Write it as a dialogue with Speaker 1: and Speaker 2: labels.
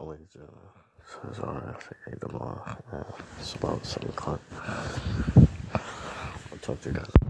Speaker 1: always, uh, so it's alright. I ate them all. Uh, it's about 7 o'clock. I'll talk to you guys.